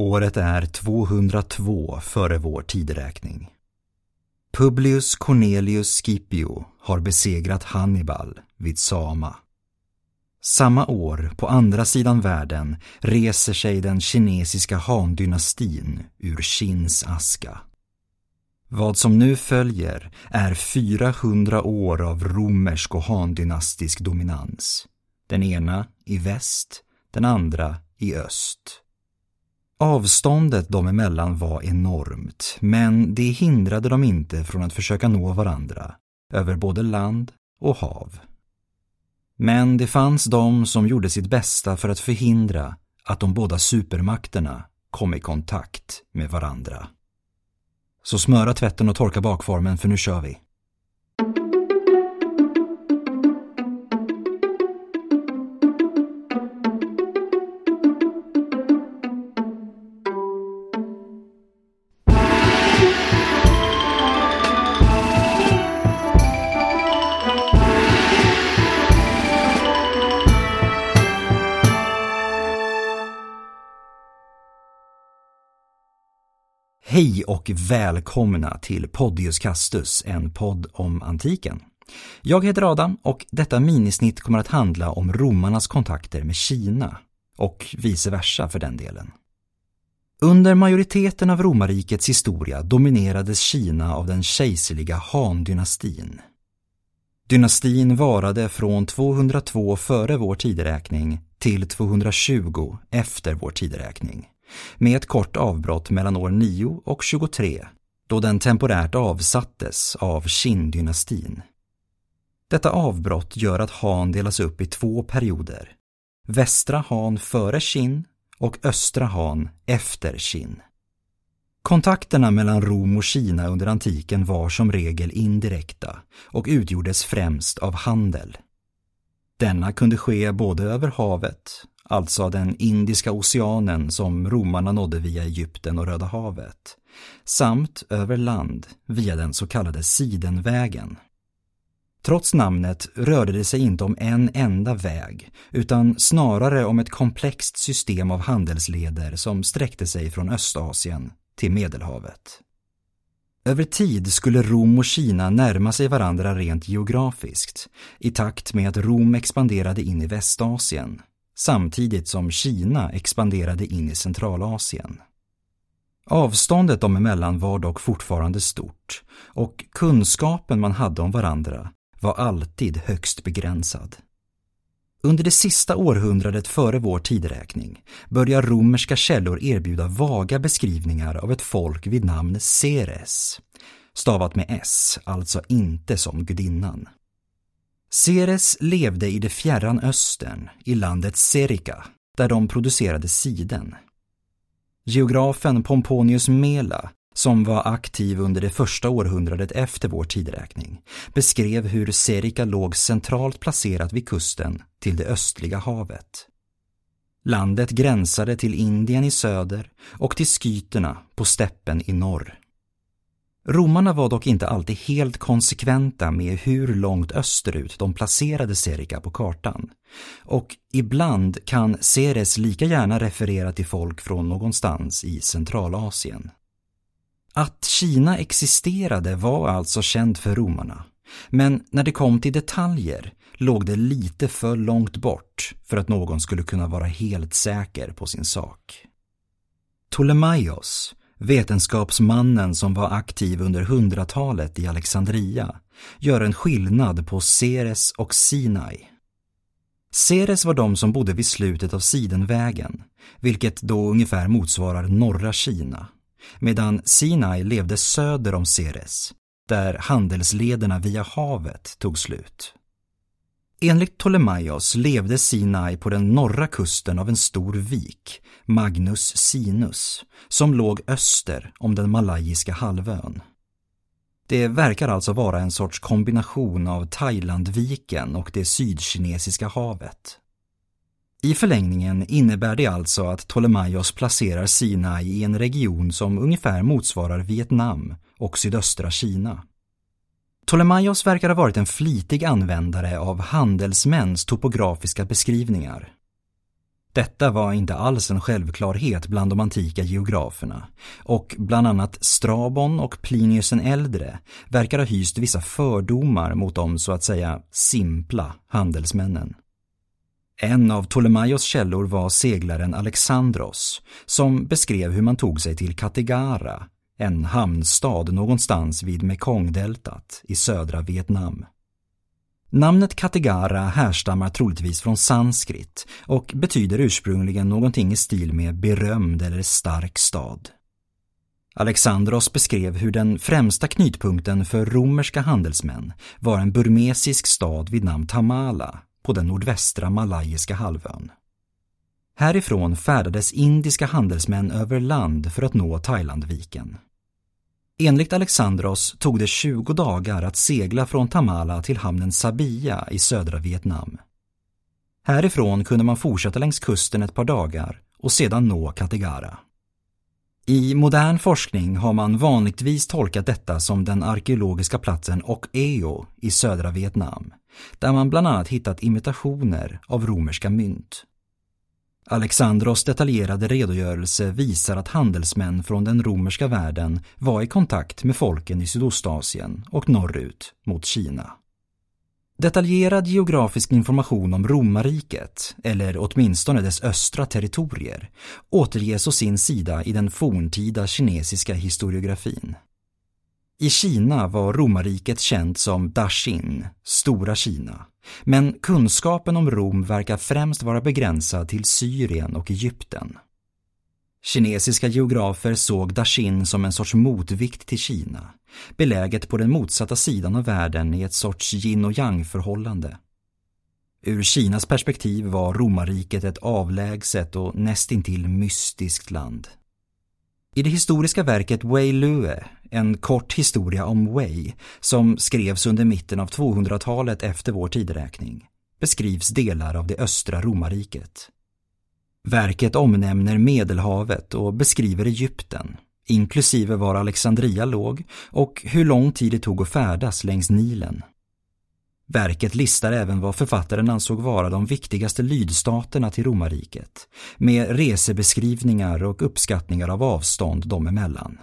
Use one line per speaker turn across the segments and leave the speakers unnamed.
Året är 202 före vår tideräkning. Publius Cornelius Scipio har besegrat Hannibal vid Sama. Samma år, på andra sidan världen, reser sig den kinesiska Han-dynastin ur Qins aska. Vad som nu följer är 400 år av romersk och Han-dynastisk dominans. Den ena i väst, den andra i öst. Avståndet dem emellan var enormt, men det hindrade dem inte från att försöka nå varandra, över både land och hav. Men det fanns de som gjorde sitt bästa för att förhindra att de båda supermakterna kom i kontakt med varandra. Så smöra tvätten och torka bakformen för nu kör vi. Hej och välkomna till Podius Castus, en podd om antiken. Jag heter Adam och detta minisnitt kommer att handla om romarnas kontakter med Kina och vice versa för den delen. Under majoriteten av romarrikets historia dominerades Kina av den kejserliga Han-dynastin. Dynastin varade från 202 före vår tideräkning till 220 efter vår tideräkning med ett kort avbrott mellan år 9 och 23 då den temporärt avsattes av Qin-dynastin. Detta avbrott gör att Han delas upp i två perioder. Västra Han före Qin och Östra Han efter Qin. Kontakterna mellan Rom och Kina under antiken var som regel indirekta och utgjordes främst av handel. Denna kunde ske både över havet alltså den Indiska oceanen som romarna nådde via Egypten och Röda havet, samt över land via den så kallade Sidenvägen. Trots namnet rörde det sig inte om en enda väg, utan snarare om ett komplext system av handelsleder som sträckte sig från Östasien till Medelhavet. Över tid skulle Rom och Kina närma sig varandra rent geografiskt i takt med att Rom expanderade in i Västasien samtidigt som Kina expanderade in i Centralasien. Avståndet dem emellan var dock fortfarande stort och kunskapen man hade om varandra var alltid högst begränsad. Under det sista århundradet före vår tideräkning börjar romerska källor erbjuda vaga beskrivningar av ett folk vid namn Ceres, stavat med S, alltså inte som gudinnan. Ceres levde i det fjärran östern, i landet Serica, där de producerade siden. Geografen Pomponius Mela, som var aktiv under det första århundradet efter vår tideräkning, beskrev hur Serica låg centralt placerat vid kusten till det östliga havet. Landet gränsade till Indien i söder och till skyterna på steppen i norr. Romarna var dock inte alltid helt konsekventa med hur långt österut de placerade Serica på kartan. Och ibland kan Ceres lika gärna referera till folk från någonstans i Centralasien. Att Kina existerade var alltså känt för romarna. Men när det kom till detaljer låg det lite för långt bort för att någon skulle kunna vara helt säker på sin sak. Ptolemaios, vetenskapsmannen som var aktiv under hundratalet i Alexandria, gör en skillnad på Ceres och Sinai. Ceres var de som bodde vid slutet av Sidenvägen, vilket då ungefär motsvarar norra Kina, medan Sinai levde söder om Ceres, där handelslederna via havet tog slut. Enligt Ptolemaios levde Sinai på den norra kusten av en stor vik, Magnus Sinus, som låg öster om den malayiska halvön. Det verkar alltså vara en sorts kombination av Thailandviken och det sydkinesiska havet. I förlängningen innebär det alltså att Ptolemaios placerar Sinai i en region som ungefär motsvarar Vietnam och sydöstra Kina. Ptolemaios verkar ha varit en flitig användare av handelsmäns topografiska beskrivningar. Detta var inte alls en självklarhet bland de antika geograferna och bland annat Strabon och Plinius den äldre verkar ha hyst vissa fördomar mot de så att säga simpla handelsmännen. En av Ptolemaios källor var seglaren Alexandros som beskrev hur man tog sig till Kategara en hamnstad någonstans vid Mekongdeltat i södra Vietnam. Namnet Kattegara härstammar troligtvis från sanskrit och betyder ursprungligen någonting i stil med berömd eller stark stad. Alexandros beskrev hur den främsta knutpunkten för romerska handelsmän var en burmesisk stad vid namn Tamala på den nordvästra malajiska halvön. Härifrån färdades indiska handelsmän över land för att nå Thailandviken. Enligt Alexandros tog det 20 dagar att segla från Tamala till hamnen Sabia i södra Vietnam. Härifrån kunde man fortsätta längs kusten ett par dagar och sedan nå Kattegara. I modern forskning har man vanligtvis tolkat detta som den arkeologiska platsen Okeo i södra Vietnam, där man bland annat hittat imitationer av romerska mynt. Alexandros detaljerade redogörelse visar att handelsmän från den romerska världen var i kontakt med folken i Sydostasien och norrut mot Kina. Detaljerad geografisk information om romarriket, eller åtminstone dess östra territorier, återges å sin sida i den forntida kinesiska historiografin. I Kina var romarriket känt som Daxin, Stora Kina, men kunskapen om Rom verkar främst vara begränsad till Syrien och Egypten. Kinesiska geografer såg Daxin som en sorts motvikt till Kina, beläget på den motsatta sidan av världen i ett sorts yin och yang-förhållande. Ur Kinas perspektiv var romarriket ett avlägset och nästintill mystiskt land. I det historiska verket Wei Lue, en kort historia om Wei, som skrevs under mitten av 200-talet efter vår tideräkning, beskrivs delar av det östra romarriket. Verket omnämner Medelhavet och beskriver Egypten, inklusive var Alexandria låg och hur lång tid det tog att färdas längs Nilen. Verket listar även vad författaren ansåg vara de viktigaste lydstaterna till romarriket, med resebeskrivningar och uppskattningar av avstånd dem emellan.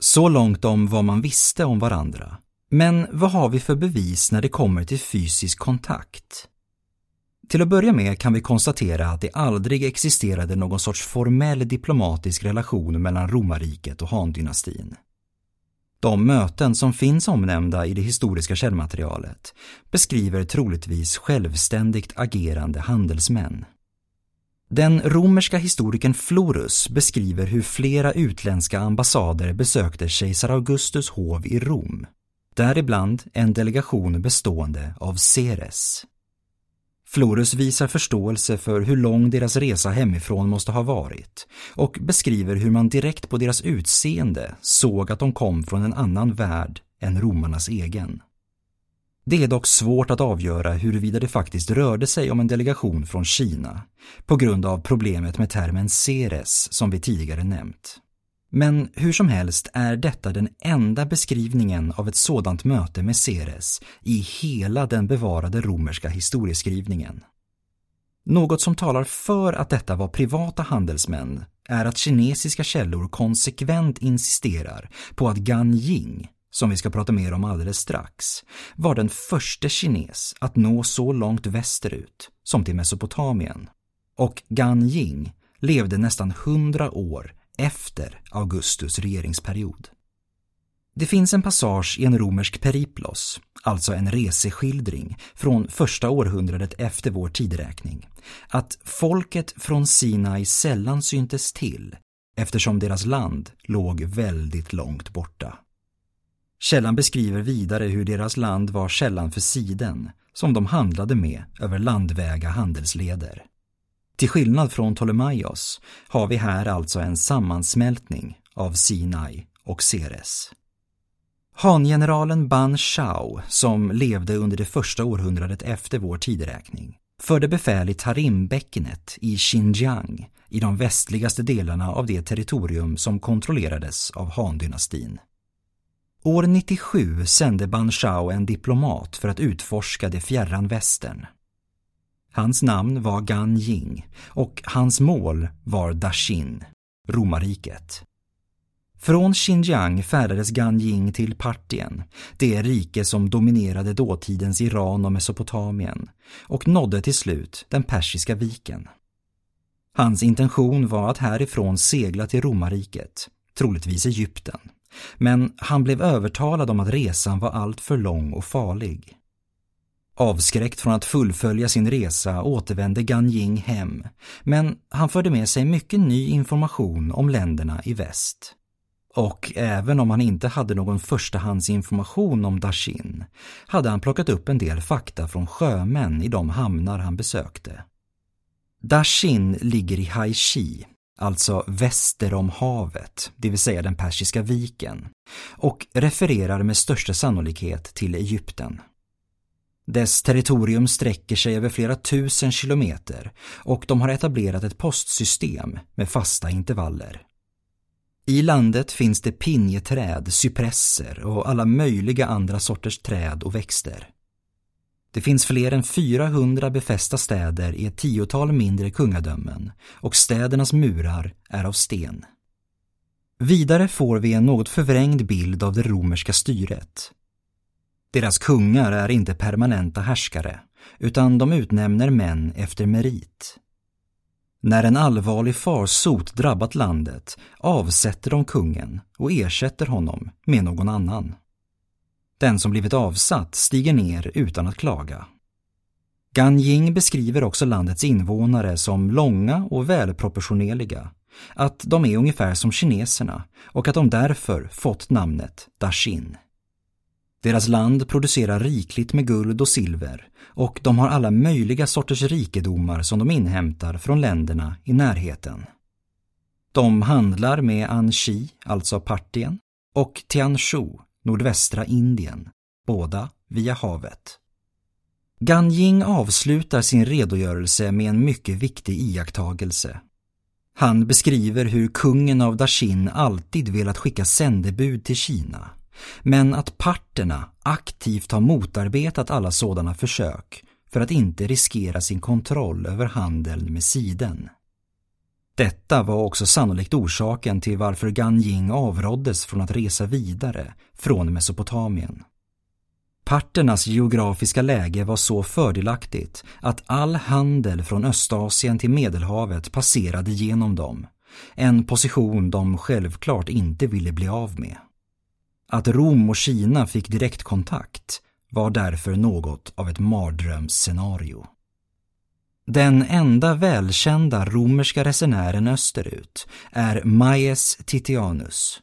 Så långt om vad man visste om varandra. Men vad har vi för bevis när det kommer till fysisk kontakt? Till att börja med kan vi konstatera att det aldrig existerade någon sorts formell diplomatisk relation mellan romarriket och Han-dynastin. De möten som finns omnämnda i det historiska källmaterialet beskriver troligtvis självständigt agerande handelsmän. Den romerska historikern Florus beskriver hur flera utländska ambassader besökte kejsar Augustus hov i Rom, däribland en delegation bestående av Ceres. Florus visar förståelse för hur lång deras resa hemifrån måste ha varit och beskriver hur man direkt på deras utseende såg att de kom från en annan värld än romarnas egen. Det är dock svårt att avgöra huruvida det faktiskt rörde sig om en delegation från Kina på grund av problemet med termen Ceres som vi tidigare nämnt. Men hur som helst är detta den enda beskrivningen av ett sådant möte med Ceres i hela den bevarade romerska historieskrivningen. Något som talar för att detta var privata handelsmän är att kinesiska källor konsekvent insisterar på att Gan Ying, som vi ska prata mer om alldeles strax, var den första kines att nå så långt västerut som till Mesopotamien. Och Gan Ying levde nästan hundra år efter Augustus regeringsperiod. Det finns en passage i en romersk periplos, alltså en reseskildring från första århundradet efter vår tideräkning, att folket från Sinai sällan syntes till eftersom deras land låg väldigt långt borta. Källan beskriver vidare hur deras land var källan för siden som de handlade med över landväga handelsleder. Till skillnad från Ptolemaios har vi här alltså en sammansmältning av Sinai och Ceres. Hangeneralen Ban Shao, som levde under det första århundradet efter vår tideräkning, förde befäl i Tarimbäckenet i Xinjiang i de västligaste delarna av det territorium som kontrollerades av Han-dynastin. År 97 sände Ban Shao en diplomat för att utforska det fjärran västern. Hans namn var Gan Ying och hans mål var Dashin, romarriket. Från Xinjiang färdades Gan Ying till Partien, det rike som dominerade dåtidens Iran och Mesopotamien, och nådde till slut den persiska viken. Hans intention var att härifrån segla till romarriket, troligtvis Egypten. Men han blev övertalad om att resan var alltför lång och farlig. Avskräckt från att fullfölja sin resa återvände Gan Ying hem, men han förde med sig mycket ny information om länderna i väst. Och även om han inte hade någon förstahandsinformation om Dashin hade han plockat upp en del fakta från sjömän i de hamnar han besökte. Dashin ligger i Haishi, alltså väster om havet, det vill säga den persiska viken, och refererar med största sannolikhet till Egypten. Dess territorium sträcker sig över flera tusen kilometer och de har etablerat ett postsystem med fasta intervaller. I landet finns det pinjeträd, cypresser och alla möjliga andra sorters träd och växter. Det finns fler än 400 befästa städer i ett tiotal mindre kungadömen och städernas murar är av sten. Vidare får vi en något förvrängd bild av det romerska styret. Deras kungar är inte permanenta härskare utan de utnämner män efter merit. När en allvarlig farsot drabbat landet avsätter de kungen och ersätter honom med någon annan. Den som blivit avsatt stiger ner utan att klaga. Gan Ying beskriver också landets invånare som långa och välproportionerliga, att de är ungefär som kineserna och att de därför fått namnet Dashin. Deras land producerar rikligt med guld och silver och de har alla möjliga sorters rikedomar som de inhämtar från länderna i närheten. De handlar med Anxi, alltså Partien, och Tianshu, nordvästra Indien, båda via havet. Gan Ying avslutar sin redogörelse med en mycket viktig iakttagelse. Han beskriver hur kungen av Dashin alltid velat skicka sändebud till Kina, men att parterna aktivt har motarbetat alla sådana försök för att inte riskera sin kontroll över handeln med siden. Detta var också sannolikt orsaken till varför Gan Ying avråddes från att resa vidare från Mesopotamien. Parternas geografiska läge var så fördelaktigt att all handel från Östasien till Medelhavet passerade genom dem. En position de självklart inte ville bli av med. Att Rom och Kina fick direktkontakt var därför något av ett mardrömsscenario. Den enda välkända romerska resenären österut är Maies Titianus.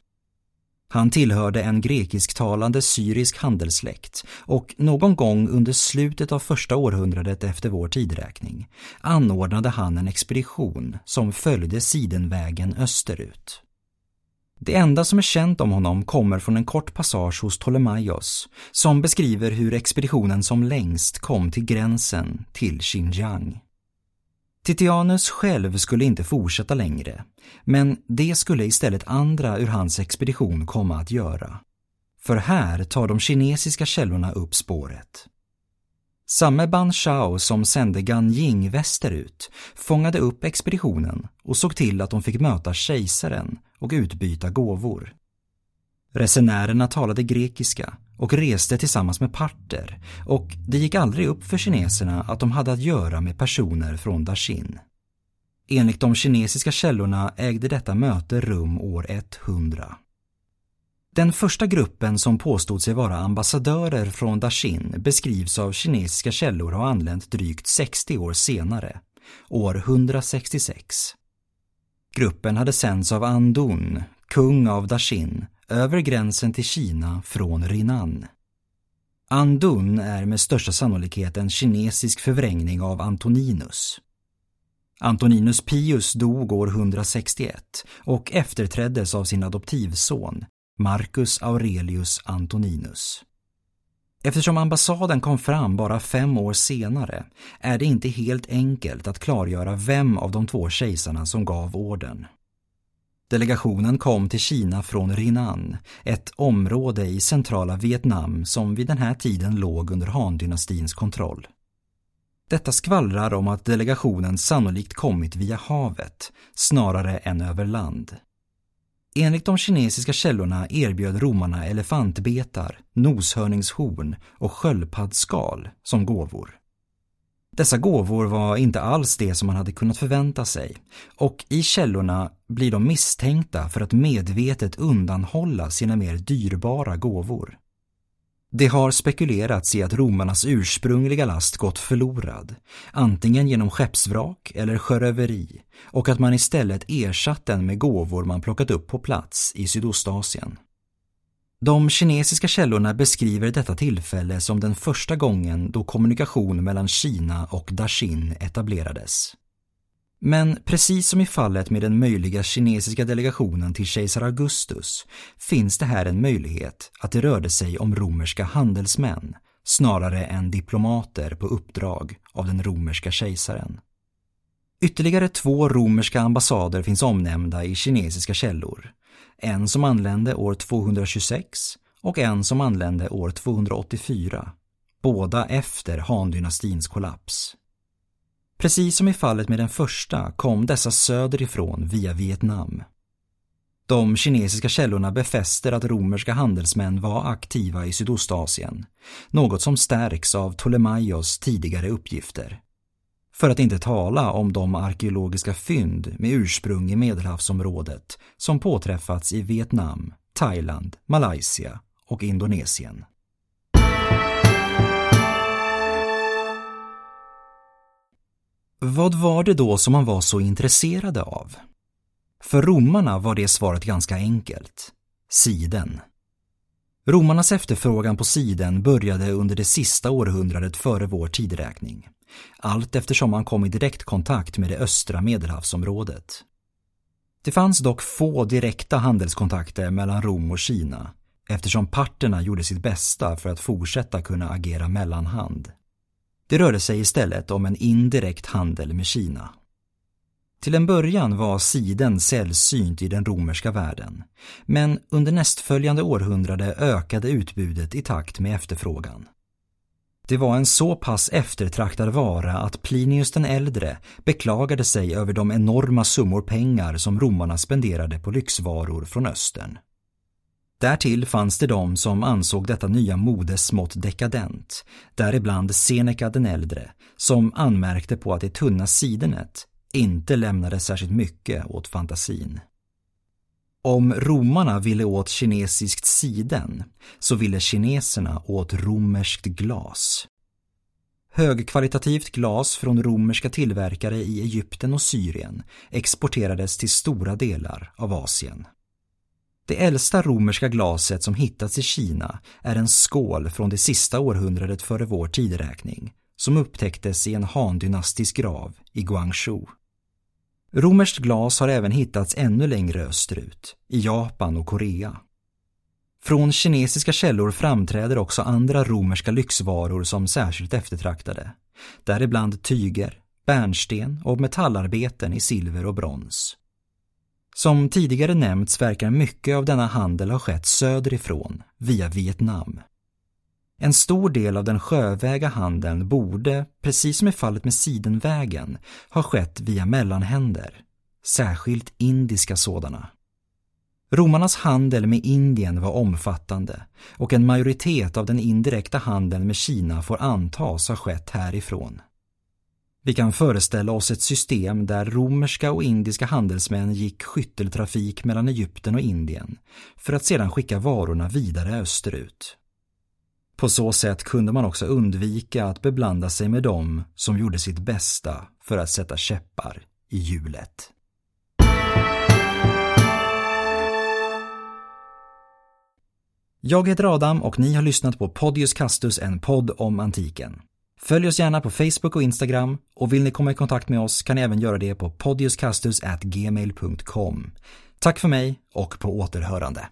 Han tillhörde en grekisktalande syrisk handelssläkt och någon gång under slutet av första århundradet efter vår tidräkning anordnade han en expedition som följde sidenvägen österut. Det enda som är känt om honom kommer från en kort passage hos Ptolemaios som beskriver hur expeditionen som längst kom till gränsen till Xinjiang. Titianus själv skulle inte fortsätta längre, men det skulle istället andra ur hans expedition komma att göra. För här tar de kinesiska källorna upp spåret. Samme Ban Shao som sände Gan Ying västerut fångade upp expeditionen och såg till att de fick möta kejsaren och utbyta gåvor. Resenärerna talade grekiska och reste tillsammans med parter och det gick aldrig upp för kineserna att de hade att göra med personer från Dashin. Enligt de kinesiska källorna ägde detta möte rum år 100. Den första gruppen som påstod sig vara ambassadörer från Dashin beskrivs av kinesiska källor ha anlänt drygt 60 år senare, år 166. Gruppen hade sänds av Andun, kung av Dashin, över gränsen till Kina från Rinan. Andun är med största sannolikhet en kinesisk förvrängning av Antoninus. Antoninus Pius dog år 161 och efterträddes av sin adoptivson Marcus Aurelius Antoninus. Eftersom ambassaden kom fram bara fem år senare är det inte helt enkelt att klargöra vem av de två kejsarna som gav orden. Delegationen kom till Kina från Rinan, ett område i centrala Vietnam som vid den här tiden låg under Han-dynastins kontroll. Detta skvallrar om att delegationen sannolikt kommit via havet, snarare än över land. Enligt de kinesiska källorna erbjöd romarna elefantbetar, noshörningshorn och sköldpaddsskal som gåvor. Dessa gåvor var inte alls det som man hade kunnat förvänta sig och i källorna blir de misstänkta för att medvetet undanhålla sina mer dyrbara gåvor. Det har spekulerats i att romarnas ursprungliga last gått förlorad, antingen genom skeppsvrak eller sjöröveri och att man istället ersatt den med gåvor man plockat upp på plats i Sydostasien. De kinesiska källorna beskriver detta tillfälle som den första gången då kommunikation mellan Kina och Dashin etablerades. Men precis som i fallet med den möjliga kinesiska delegationen till kejsar Augustus finns det här en möjlighet att det rörde sig om romerska handelsmän snarare än diplomater på uppdrag av den romerska kejsaren. Ytterligare två romerska ambassader finns omnämnda i kinesiska källor. En som anlände år 226 och en som anlände år 284. Båda efter Han-dynastins kollaps. Precis som i fallet med den första kom dessa söderifrån via Vietnam. De kinesiska källorna befäster att romerska handelsmän var aktiva i Sydostasien, något som stärks av Ptolemaios tidigare uppgifter. För att inte tala om de arkeologiska fynd med ursprung i Medelhavsområdet som påträffats i Vietnam, Thailand, Malaysia och Indonesien. Vad var det då som man var så intresserade av? För romarna var det svaret ganska enkelt. Siden. Romarnas efterfrågan på siden började under det sista århundradet före vår tideräkning. Allt eftersom man kom i direktkontakt med det östra medelhavsområdet. Det fanns dock få direkta handelskontakter mellan Rom och Kina eftersom parterna gjorde sitt bästa för att fortsätta kunna agera mellanhand. Det rörde sig istället om en indirekt handel med Kina. Till en början var siden sällsynt i den romerska världen, men under nästföljande århundrade ökade utbudet i takt med efterfrågan. Det var en så pass eftertraktad vara att Plinius den äldre beklagade sig över de enorma summor pengar som romarna spenderade på lyxvaror från östern. Därtill fanns det de som ansåg detta nya mode smått dekadent, däribland Seneca den äldre, som anmärkte på att det tunna sidenet inte lämnade särskilt mycket åt fantasin. Om romarna ville åt kinesiskt siden så ville kineserna åt romerskt glas. Högkvalitativt glas från romerska tillverkare i Egypten och Syrien exporterades till stora delar av Asien. Det äldsta romerska glaset som hittats i Kina är en skål från det sista århundradet före vår tideräkning som upptäcktes i en handynastisk grav i Guangzhou. Romerskt glas har även hittats ännu längre österut, i Japan och Korea. Från kinesiska källor framträder också andra romerska lyxvaror som särskilt eftertraktade, däribland tyger, bärnsten och metallarbeten i silver och brons. Som tidigare nämnts verkar mycket av denna handel ha skett söderifrån, via Vietnam. En stor del av den sjöväga handeln borde, precis som i fallet med Sidenvägen, ha skett via mellanhänder, särskilt indiska sådana. Romarnas handel med Indien var omfattande och en majoritet av den indirekta handeln med Kina får antas ha skett härifrån. Vi kan föreställa oss ett system där romerska och indiska handelsmän gick skytteltrafik mellan Egypten och Indien för att sedan skicka varorna vidare österut. På så sätt kunde man också undvika att beblanda sig med dem som gjorde sitt bästa för att sätta käppar i hjulet. Jag heter Adam och ni har lyssnat på Podius Castus, en podd om antiken. Följ oss gärna på Facebook och Instagram och vill ni komma i kontakt med oss kan ni även göra det på podiuscastus@gmail.com. Tack för mig och på återhörande.